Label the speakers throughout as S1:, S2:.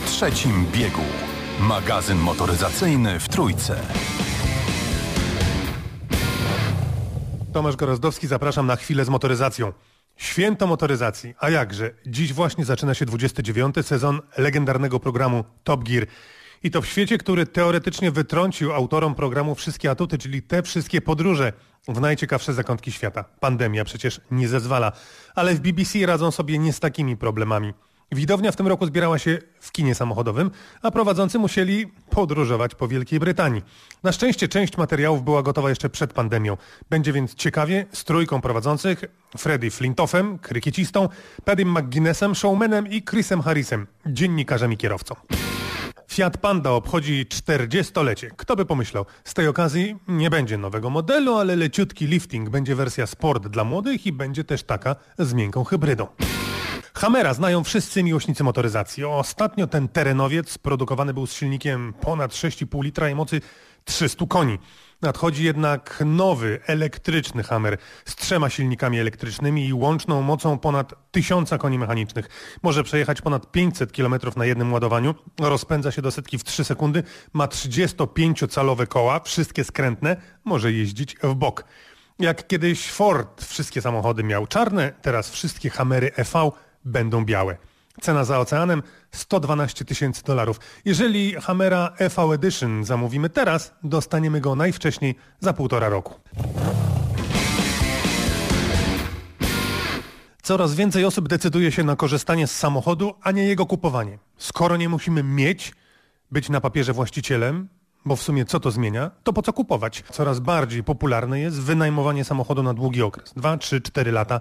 S1: na trzecim biegu. Magazyn motoryzacyjny w Trójce.
S2: Tomasz Gorozdowski, zapraszam na chwilę z motoryzacją. Święto motoryzacji, a jakże? Dziś właśnie zaczyna się 29. sezon legendarnego programu Top Gear. I to w świecie, który teoretycznie wytrącił autorom programu wszystkie atuty, czyli te wszystkie podróże w najciekawsze zakątki świata. Pandemia przecież nie zezwala, ale w BBC radzą sobie nie z takimi problemami. Widownia w tym roku zbierała się w kinie samochodowym, a prowadzący musieli podróżować po Wielkiej Brytanii. Na szczęście część materiałów była gotowa jeszcze przed pandemią. Będzie więc ciekawie z trójką prowadzących Freddy Flintoffem, krykiecistą, Paddym McGuinnessem, showmanem i Chrisem Harrisem, dziennikarzem i kierowcą. Fiat Panda obchodzi 40-lecie. Kto by pomyślał? Z tej okazji nie będzie nowego modelu, ale leciutki lifting. Będzie wersja sport dla młodych i będzie też taka z miękką hybrydą. Hammera znają wszyscy miłośnicy motoryzacji. Ostatnio ten terenowiec produkowany był z silnikiem ponad 6,5 litra i mocy 300 koni. Nadchodzi jednak nowy, elektryczny Hammer z trzema silnikami elektrycznymi i łączną mocą ponad 1000 koni mechanicznych. Może przejechać ponad 500 km na jednym ładowaniu, rozpędza się do setki w 3 sekundy, ma 35-calowe koła, wszystkie skrętne, może jeździć w bok. Jak kiedyś Ford wszystkie samochody miał czarne, teraz wszystkie Hammery EV będą białe. Cena za oceanem 112 tysięcy dolarów. Jeżeli Hammera EV Edition zamówimy teraz, dostaniemy go najwcześniej za półtora roku. Coraz więcej osób decyduje się na korzystanie z samochodu, a nie jego kupowanie. Skoro nie musimy mieć, być na papierze właścicielem, bo w sumie co to zmienia, to po co kupować? Coraz bardziej popularne jest wynajmowanie samochodu na długi okres. 2, 3, 4 lata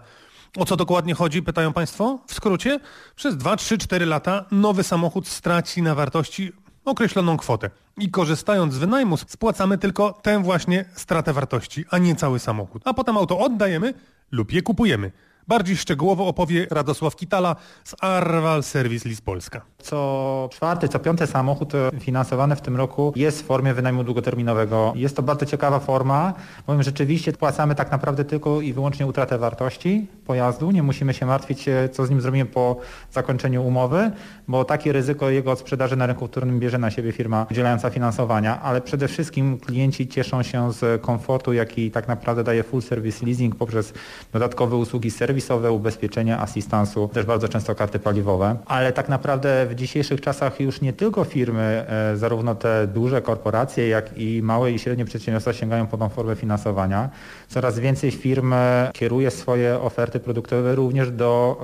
S2: o co dokładnie chodzi, pytają Państwo? W skrócie, przez 2, 3, 4 lata nowy samochód straci na wartości określoną kwotę. I korzystając z wynajmu spłacamy tylko tę właśnie stratę wartości, a nie cały samochód. A potem auto oddajemy lub je kupujemy. Bardziej szczegółowo opowie Radosław Kitala z Arval Service Lease Polska.
S3: Co czwarty, co piąty samochód finansowany w tym roku jest w formie wynajmu długoterminowego. Jest to bardzo ciekawa forma, bowiem rzeczywiście płacamy tak naprawdę tylko i wyłącznie utratę wartości pojazdu. Nie musimy się martwić, co z nim zrobimy po zakończeniu umowy, bo takie ryzyko jego sprzedaży na rynku wtórnym bierze na siebie firma udzielająca finansowania, ale przede wszystkim klienci cieszą się z komfortu, jaki tak naprawdę daje full service leasing poprzez dodatkowe usługi serwisowe, serwisowe, ubezpieczenia, asystansu, też bardzo często karty paliwowe. Ale tak naprawdę w dzisiejszych czasach już nie tylko firmy, e, zarówno te duże korporacje, jak i małe i średnie przedsiębiorstwa sięgają po tą formę finansowania. Coraz więcej firm e, kieruje swoje oferty produktowe również do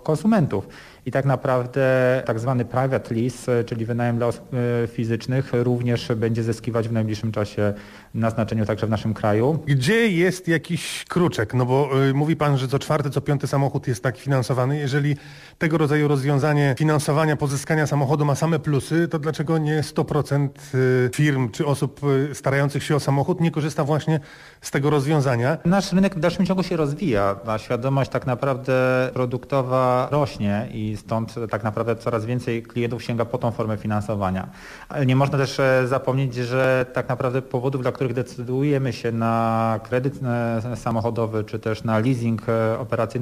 S3: e, konsumentów. I tak naprawdę tak zwany private lease, czyli wynajem dla osób fizycznych również będzie zyskiwać w najbliższym czasie na znaczeniu także w naszym kraju.
S2: Gdzie jest jakiś kruczek? No bo mówi Pan, że co czwarty, co piąty samochód jest tak finansowany. Jeżeli tego rodzaju rozwiązanie finansowania pozyskania samochodu ma same plusy, to dlaczego nie 100% y, firm czy osób y, starających się o samochód nie korzysta właśnie z tego rozwiązania?
S3: Nasz rynek w dalszym ciągu się rozwija. Ta świadomość tak naprawdę produktowa rośnie i stąd tak naprawdę coraz więcej klientów sięga po tą formę finansowania. Ale nie można też e, zapomnieć, że tak naprawdę powodów, dla których decydujemy się na kredyt e, samochodowy, czy też na leasing e,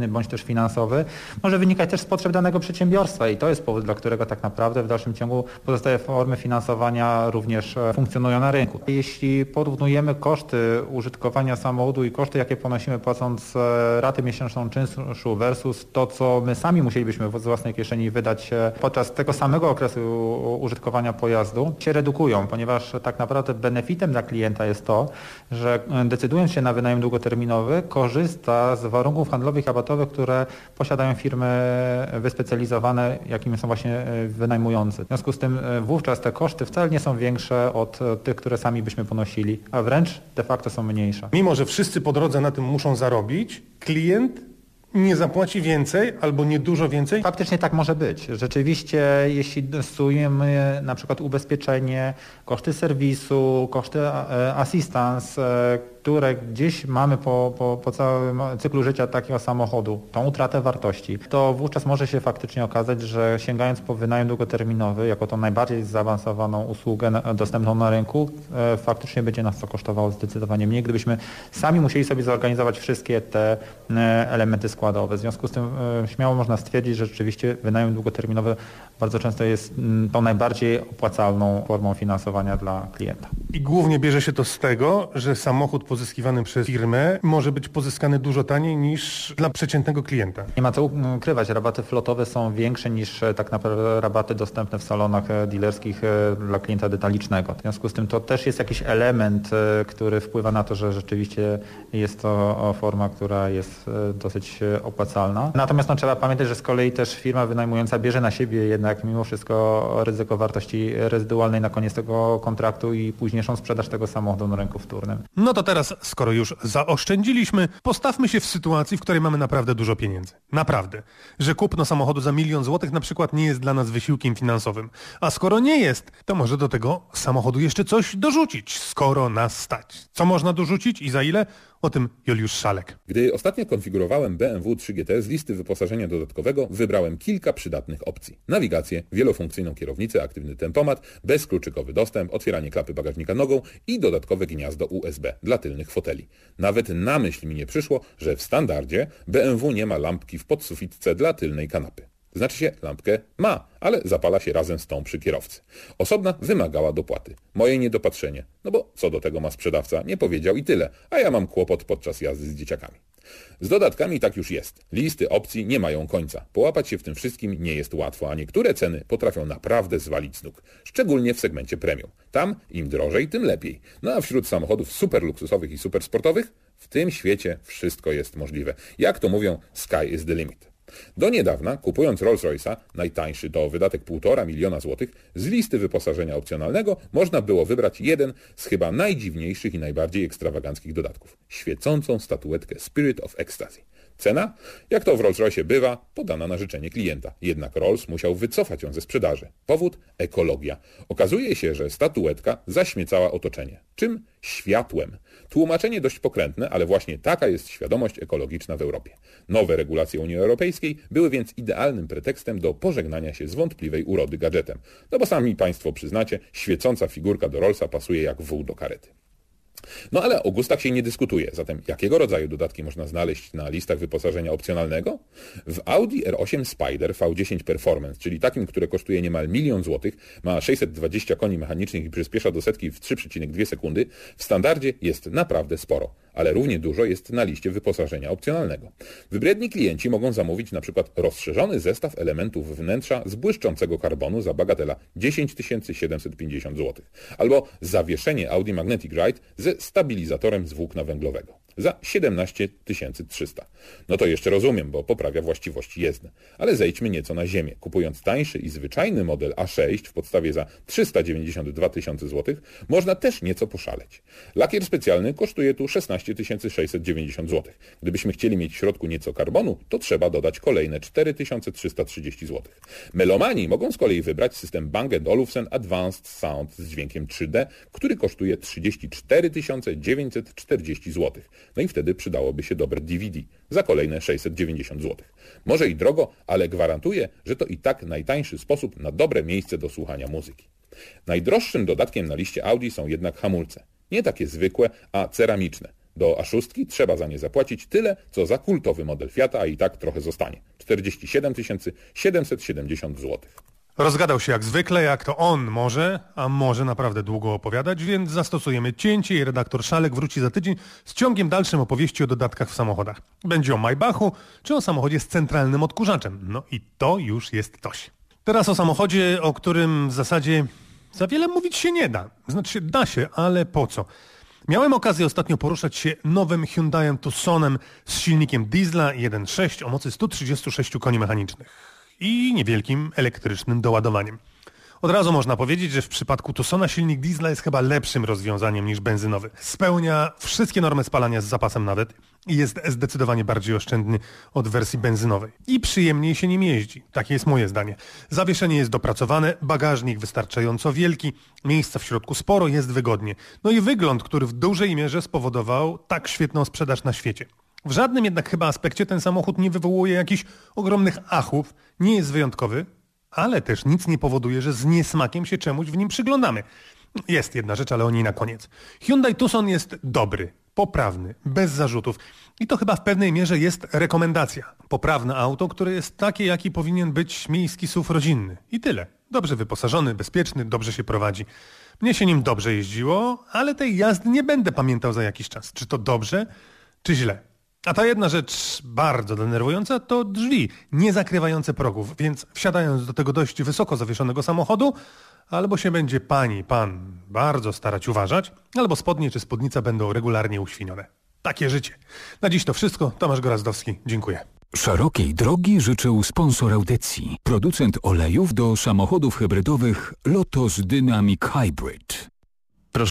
S3: bądź też finansowy, może wynikać też z potrzeb danego przedsiębiorstwa i to jest powód, dla którego tak naprawdę w dalszym ciągu pozostałe formy finansowania również e, funkcjonują na rynku. Jeśli porównujemy koszty użytkowania samochodu i koszty, jakie ponosimy płacąc ratę miesięczną czynszu versus to, co my sami musielibyśmy z własnej kieszeni wydać podczas tego samego okresu użytkowania pojazdu, się redukują, ponieważ tak naprawdę benefitem dla klienta jest to, że decydując się na wynajem długoterminowy, korzysta z warunków handlowych rabatowych, które posiadają firmy wyspecjalizowane, jakimi są właśnie e, wynajmujący. W związku z tym e, wówczas te koszty wcale nie są większe od e, tych, które sami byśmy ponosili, a wręcz de facto są mniejsze.
S2: Mimo, że wszyscy po drodze na tym muszą zarobić, klient nie zapłaci więcej albo nie dużo więcej?
S3: Faktycznie tak może być. Rzeczywiście, jeśli stosujemy na przykład ubezpieczenie, koszty serwisu, koszty asystans, które gdzieś mamy po, po, po całym cyklu życia takiego samochodu, tą utratę wartości, to wówczas może się faktycznie okazać, że sięgając po wynajem długoterminowy, jako tą najbardziej zaawansowaną usługę dostępną na rynku, e, faktycznie będzie nas to kosztowało zdecydowanie mniej, gdybyśmy sami musieli sobie zorganizować wszystkie te e, elementy składowe. W związku z tym e, śmiało można stwierdzić, że rzeczywiście wynajem długoterminowy bardzo często jest mm, tą najbardziej opłacalną formą finansowania dla klienta.
S2: I głównie bierze się to z tego, że samochód pozyskiwany przez firmę może być pozyskany dużo taniej niż dla przeciętnego klienta.
S3: Nie ma co ukrywać, rabaty flotowe są większe niż e, tak naprawdę rabaty dostępne w salonach e, dealerskich dla klienta detalicznego. W związku z tym to też jest jakiś element, który wpływa na to, że rzeczywiście jest to forma, która jest dosyć opłacalna. Natomiast no, trzeba pamiętać, że z kolei też firma wynajmująca bierze na siebie jednak mimo wszystko ryzyko wartości rezydualnej na koniec tego kontraktu i późniejszą sprzedaż tego samochodu na rynku wtórnym.
S2: No to teraz, skoro już zaoszczędziliśmy, postawmy się w sytuacji, w której mamy naprawdę dużo pieniędzy. Naprawdę. Że kupno samochodu za milion złotych na przykład nie jest dla nas wysiłkiem finansowym. A skoro nie jest, to może do tego samochodu jeszcze coś dorzucić, skoro nas stać. Co można dorzucić i za ile? O tym Juliusz Szalek.
S4: Gdy ostatnio konfigurowałem BMW 3GT z listy wyposażenia dodatkowego, wybrałem kilka przydatnych opcji. Nawigację, wielofunkcyjną kierownicę, aktywny tempomat, bezkluczykowy dostęp, otwieranie klapy bagażnika nogą i dodatkowe gniazdo USB dla tylnych foteli. Nawet na myśl mi nie przyszło, że w standardzie BMW nie ma lampki w podsufitce dla tylnej kanapy. Znaczy się, lampkę ma, ale zapala się razem z tą przy kierowcy. Osobna wymagała dopłaty. Moje niedopatrzenie. No bo co do tego ma sprzedawca? Nie powiedział i tyle, a ja mam kłopot podczas jazdy z dzieciakami. Z dodatkami tak już jest. Listy opcji nie mają końca. Połapać się w tym wszystkim nie jest łatwo, a niektóre ceny potrafią naprawdę zwalić z nóg. Szczególnie w segmencie premium. Tam im drożej, tym lepiej. No a wśród samochodów super luksusowych i super sportowych w tym świecie wszystko jest możliwe. Jak to mówią, sky is the limit. Do niedawna, kupując Rolls-Royce'a, najtańszy to wydatek 1,5 miliona złotych, z listy wyposażenia opcjonalnego można było wybrać jeden z chyba najdziwniejszych i najbardziej ekstrawaganckich dodatków. Świecącą statuetkę Spirit of Ecstasy. Cena? Jak to w Rolls-Royce bywa, podana na życzenie klienta. Jednak Rolls musiał wycofać ją ze sprzedaży. Powód? Ekologia. Okazuje się, że statuetka zaśmiecała otoczenie. Czym? Światłem. Tłumaczenie dość pokrętne, ale właśnie taka jest świadomość ekologiczna w Europie. Nowe regulacje Unii Europejskiej były więc idealnym pretekstem do pożegnania się z wątpliwej urody gadżetem. No bo sami Państwo przyznacie, świecąca figurka do Rollsa pasuje jak wół do karety. No ale o gustach się nie dyskutuje, zatem jakiego rodzaju dodatki można znaleźć na listach wyposażenia opcjonalnego? W Audi R8 Spider V10 Performance, czyli takim, które kosztuje niemal milion złotych, ma 620 koni mechanicznych i przyspiesza do setki w 3,2 sekundy, w standardzie jest naprawdę sporo ale równie dużo jest na liście wyposażenia opcjonalnego. Wybredni klienci mogą zamówić np. rozszerzony zestaw elementów wnętrza z błyszczącego karbonu za bagatela 10 750 zł, albo zawieszenie Audi Magnetic Ride ze stabilizatorem z włókna węglowego za 17 300. No to jeszcze rozumiem, bo poprawia właściwości jezdne. Ale zejdźmy nieco na ziemię. Kupując tańszy i zwyczajny model A6 w podstawie za 392 tysiące złotych, można też nieco poszaleć. Lakier specjalny kosztuje tu 16 690 zł. Gdybyśmy chcieli mieć w środku nieco karbonu, to trzeba dodać kolejne 4330 zł. Melomani mogą z kolei wybrać system Bang Olufsen Advanced Sound z dźwiękiem 3D, który kosztuje 34 940 zł. No i wtedy przydałoby się dobre DVD za kolejne 690 zł. Może i drogo, ale gwarantuję, że to i tak najtańszy sposób na dobre miejsce do słuchania muzyki. Najdroższym dodatkiem na liście Audi są jednak hamulce. Nie takie zwykłe, a ceramiczne. Do A6 trzeba za nie zapłacić tyle, co za kultowy model Fiata, a i tak trochę zostanie. 47 770 zł.
S2: Rozgadał się jak zwykle, jak to on może, a może naprawdę długo opowiadać, więc zastosujemy cięcie i redaktor Szalek wróci za tydzień z ciągiem dalszym opowieści o dodatkach w samochodach. Będzie o Maybachu, czy o samochodzie z centralnym odkurzaczem. No i to już jest coś. Teraz o samochodzie, o którym w zasadzie za wiele mówić się nie da. Znaczy da się, ale po co? Miałem okazję ostatnio poruszać się nowym Hyundaiem Tucsonem z silnikiem diesla 1.6 o mocy 136 koni mechanicznych i niewielkim elektrycznym doładowaniem. Od razu można powiedzieć, że w przypadku Tucsona silnik diesla jest chyba lepszym rozwiązaniem niż benzynowy. Spełnia wszystkie normy spalania z zapasem nawet i jest zdecydowanie bardziej oszczędny od wersji benzynowej. I przyjemniej się nim jeździ. Takie jest moje zdanie. Zawieszenie jest dopracowane, bagażnik wystarczająco wielki, miejsca w środku sporo, jest wygodnie. No i wygląd, który w dużej mierze spowodował tak świetną sprzedaż na świecie. W żadnym jednak chyba aspekcie ten samochód nie wywołuje jakichś ogromnych achów, nie jest wyjątkowy, ale też nic nie powoduje, że z niesmakiem się czemuś w nim przyglądamy. Jest jedna rzecz, ale o niej na koniec. Hyundai Tucson jest dobry, poprawny, bez zarzutów. I to chyba w pewnej mierze jest rekomendacja. Poprawne auto, które jest takie, jaki powinien być miejski SUV rodzinny. I tyle. Dobrze wyposażony, bezpieczny, dobrze się prowadzi. Mnie się nim dobrze jeździło, ale tej jazdy nie będę pamiętał za jakiś czas. Czy to dobrze, czy źle. A ta jedna rzecz bardzo denerwująca to drzwi nie zakrywające progów, więc wsiadając do tego dość wysoko zawieszonego samochodu, albo się będzie pani, pan bardzo starać uważać, albo spodnie czy spódnica będą regularnie uświnione. Takie życie. Na dziś to wszystko. Tomasz Gorazdowski. Dziękuję.
S1: Szerokiej drogi życzył sponsor audycji, producent olejów do samochodów hybrydowych Lotus Dynamic Hybrid.